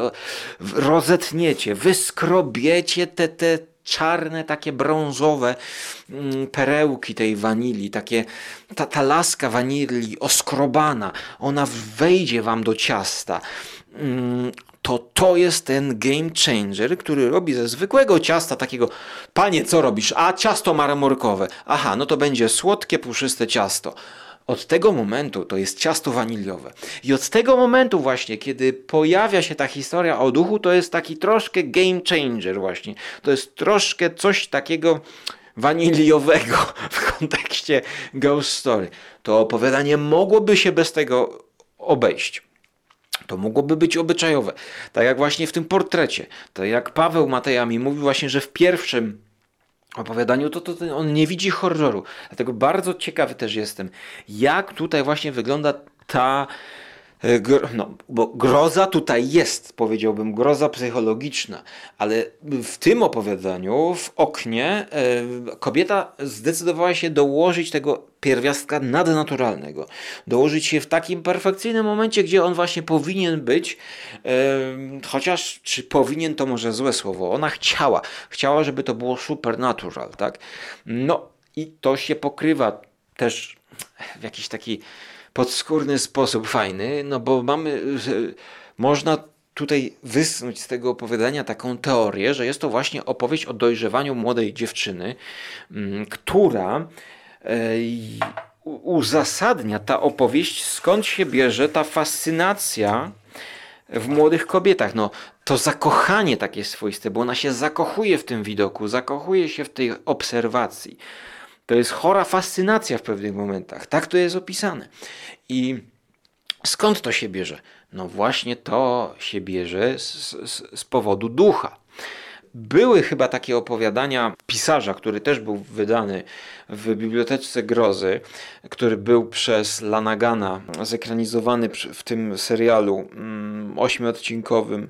Speaker 1: rozetniecie, wyskrobiecie te, te czarne, takie brązowe mm, perełki tej wanilii, takie, ta, ta laska wanilii oskrobana, ona wejdzie wam do ciasta. Mm, to to jest ten game changer, który robi ze zwykłego ciasta takiego, panie, co robisz? A ciasto marmorkowe. Aha, no to będzie słodkie, puszyste ciasto. Od tego momentu to jest ciasto waniliowe. I od tego momentu właśnie, kiedy pojawia się ta historia o duchu, to jest taki troszkę game changer właśnie. To jest troszkę coś takiego waniliowego w kontekście Ghost Story. To opowiadanie mogłoby się bez tego obejść. To mogłoby być obyczajowe. Tak jak właśnie w tym portrecie. Tak jak Paweł Mateja mi mówił właśnie, że w pierwszym opowiadaniu, to, to, on nie widzi horroru. Dlatego bardzo ciekawy też jestem, jak tutaj właśnie wygląda ta no, bo groza tutaj jest, powiedziałbym, groza psychologiczna, ale w tym opowiadaniu, w oknie, e, kobieta zdecydowała się dołożyć tego pierwiastka nadnaturalnego. Dołożyć się w takim perfekcyjnym momencie, gdzie on właśnie powinien być, e, chociaż czy powinien to może złe słowo. Ona chciała, chciała, żeby to było supernatural, tak? No i to się pokrywa też w jakiś taki podskórny sposób fajny, no bo mamy można tutaj wysnuć z tego opowiadania taką teorię, że jest to właśnie opowieść o dojrzewaniu młodej dziewczyny, mm, która e, uzasadnia ta opowieść, skąd się bierze ta fascynacja w młodych kobietach. No, to zakochanie takie swoiste, bo ona się zakochuje w tym widoku, zakochuje się w tej obserwacji. To jest chora fascynacja w pewnych momentach. Tak to jest opisane. I skąd to się bierze? No właśnie to się bierze z, z, z powodu ducha. Były chyba takie opowiadania pisarza, który też był wydany w Bibliotece Grozy, który był przez Lanagana zekranizowany w tym serialu mm, ośmiodcinkowym E,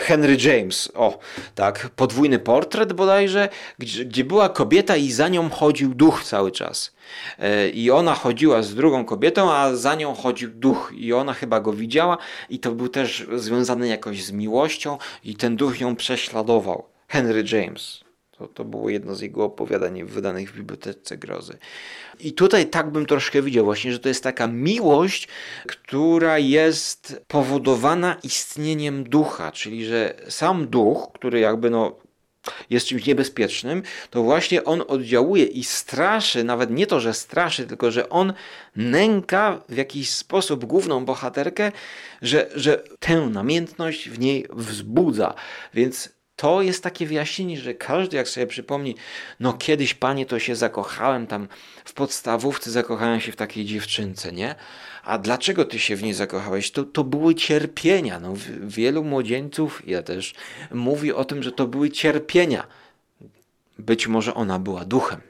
Speaker 1: Henry James, o tak, podwójny portret bodajże, gdzie, gdzie była kobieta i za nią chodził duch cały czas. E, I ona chodziła z drugą kobietą, a za nią chodził duch, i ona chyba go widziała, i to był też związany jakoś z miłością, i ten duch ją prześladował. Henry James. To, to było jedno z jego opowiadań wydanych w Bibliotece Grozy. I tutaj tak bym troszkę widział właśnie, że to jest taka miłość, która jest powodowana istnieniem ducha, czyli że sam duch, który jakby no jest czymś niebezpiecznym, to właśnie on oddziałuje i straszy, nawet nie to, że straszy, tylko że on nęka w jakiś sposób główną bohaterkę, że, że tę namiętność w niej wzbudza. Więc to jest takie wyjaśnienie, że każdy jak sobie przypomni, no kiedyś panie to się zakochałem tam w podstawówce, zakochałem się w takiej dziewczynce, nie? A dlaczego ty się w niej zakochałeś? To, to były cierpienia. No, wielu młodzieńców, ja też, mówi o tym, że to były cierpienia. Być może ona była duchem.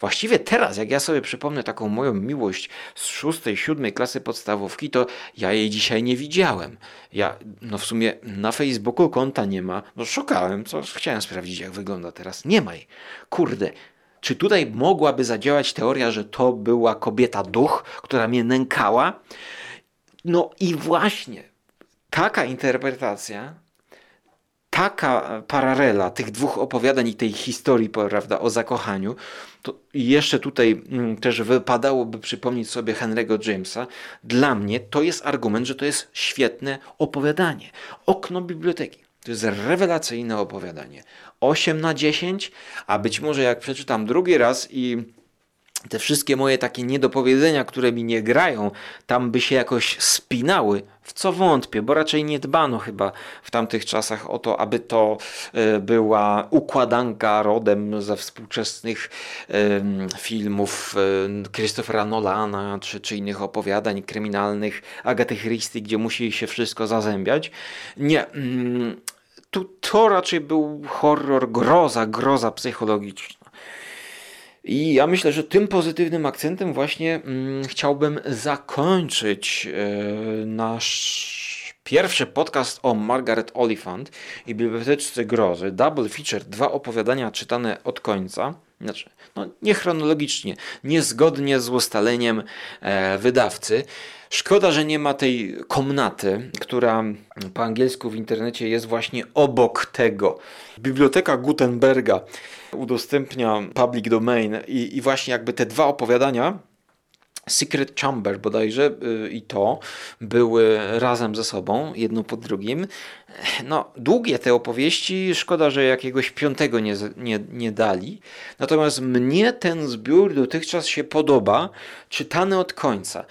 Speaker 1: Właściwie teraz, jak ja sobie przypomnę taką moją miłość z szóstej, siódmej klasy podstawówki, to ja jej dzisiaj nie widziałem. Ja, no w sumie na Facebooku konta nie ma. No szukałem, co chciałem sprawdzić, jak wygląda teraz. Nie ma jej. Kurde, czy tutaj mogłaby zadziałać teoria, że to była kobieta duch, która mnie nękała? No i właśnie taka interpretacja taka paralela tych dwóch opowiadań i tej historii, prawda, o zakochaniu, to jeszcze tutaj mm, też wypadałoby przypomnieć sobie Henry'ego Jamesa. Dla mnie to jest argument, że to jest świetne opowiadanie. Okno biblioteki. To jest rewelacyjne opowiadanie. 8 na 10, a być może jak przeczytam drugi raz i te wszystkie moje takie niedopowiedzenia, które mi nie grają, tam by się jakoś spinały, w co wątpię, bo raczej nie dbano chyba w tamtych czasach o to, aby to e, była układanka rodem ze współczesnych filmów e, Christophera Nolana czy, czy innych opowiadań kryminalnych Agaty Christie, gdzie musi się wszystko zazębiać. Nie. Mm, tu to raczej był horror, groza, groza psychologiczna. I ja myślę, że tym pozytywnym akcentem właśnie mm, chciałbym zakończyć e, nasz pierwszy podcast o Margaret Oliphant i Biblioteczce Grozy. Double feature, dwa opowiadania czytane od końca. Znaczy, no, nie chronologicznie, niezgodnie z ustaleniem e, wydawcy. Szkoda, że nie ma tej komnaty, która po angielsku w internecie jest właśnie obok tego. Biblioteka Gutenberga udostępnia public domain i, i właśnie jakby te dwa opowiadania Secret Chamber bodajże yy, i to były razem ze sobą, jedno po drugim. No, długie te opowieści, szkoda, że jakiegoś piątego nie, nie, nie dali. Natomiast mnie ten zbiór dotychczas się podoba, czytany od końca.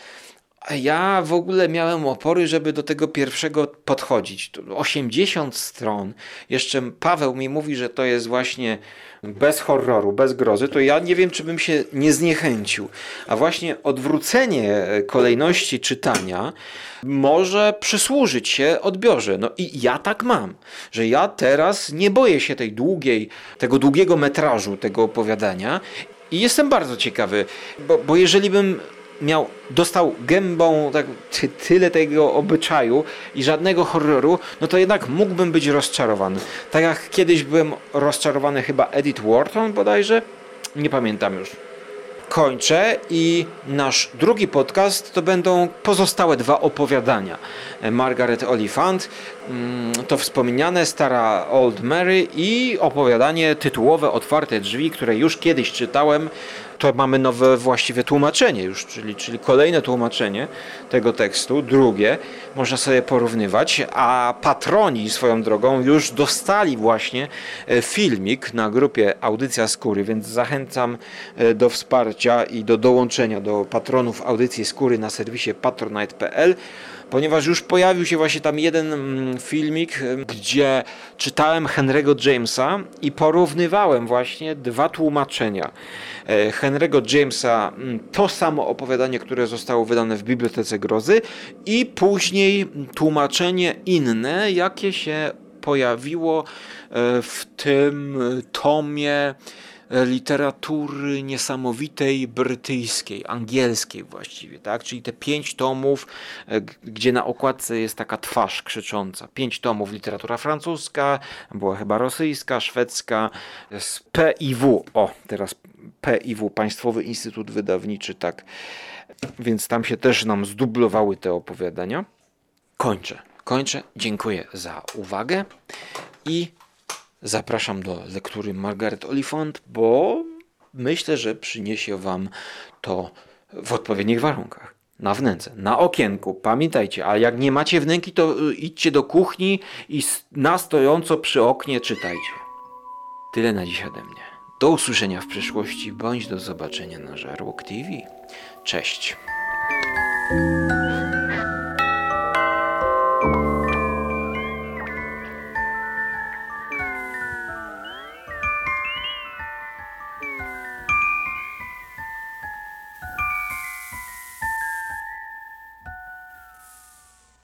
Speaker 1: Ja w ogóle miałem opory, żeby do tego pierwszego podchodzić. 80 stron. Jeszcze Paweł mi mówi, że to jest właśnie bez horroru, bez grozy. To ja nie wiem, czy bym się nie zniechęcił. A właśnie odwrócenie kolejności czytania może przysłużyć się odbiorze. No i ja tak mam, że ja teraz nie boję się tej długiej, tego długiego metrażu tego opowiadania i jestem bardzo ciekawy, bo, bo jeżeli bym miał, dostał gębą tak, ty, tyle tego obyczaju i żadnego horroru, no to jednak mógłbym być rozczarowany. Tak jak kiedyś byłem rozczarowany chyba Edith Wharton bodajże, nie pamiętam już. Kończę i nasz drugi podcast to będą pozostałe dwa opowiadania. Margaret Oliphant, mm, to wspomniane Stara Old Mary i opowiadanie tytułowe Otwarte Drzwi, które już kiedyś czytałem to mamy nowe właściwie tłumaczenie już, czyli, czyli kolejne tłumaczenie tego tekstu, drugie, można sobie porównywać, a patroni swoją drogą już dostali właśnie e, filmik na grupie Audycja Skóry, więc zachęcam e, do wsparcia i do dołączenia do patronów Audycji Skóry na serwisie patronite.pl ponieważ już pojawił się właśnie tam jeden mm, filmik, y, gdzie czytałem Henry'ego Jamesa i porównywałem właśnie dwa tłumaczenia. E, Henry'ego Jamesa, mm, to samo opowiadanie, które zostało wydane w Bibliotece Grozy i później tłumaczenie inne, jakie się pojawiło e, w tym tomie literatury niesamowitej brytyjskiej, angielskiej właściwie, tak? Czyli te pięć tomów, e, gdzie na okładce jest taka twarz krzycząca. Pięć tomów literatura francuska, była chyba rosyjska, szwedzka, z PIW. O, teraz PIW, Państwowy Instytut Wydawniczy, tak. Więc tam się też nam zdublowały te opowiadania. Kończę. Kończę. Dziękuję za uwagę i zapraszam do lektury Margaret Oliphant, bo myślę, że przyniesie Wam to w odpowiednich warunkach. Na wnęce, na okienku. Pamiętajcie, a jak nie macie wnęki, to y, idźcie do kuchni i na stojąco przy oknie czytajcie. Tyle na dziś ode mnie. Do usłyszenia w przyszłości, bądź do zobaczenia na Żarłok TV. Cześć.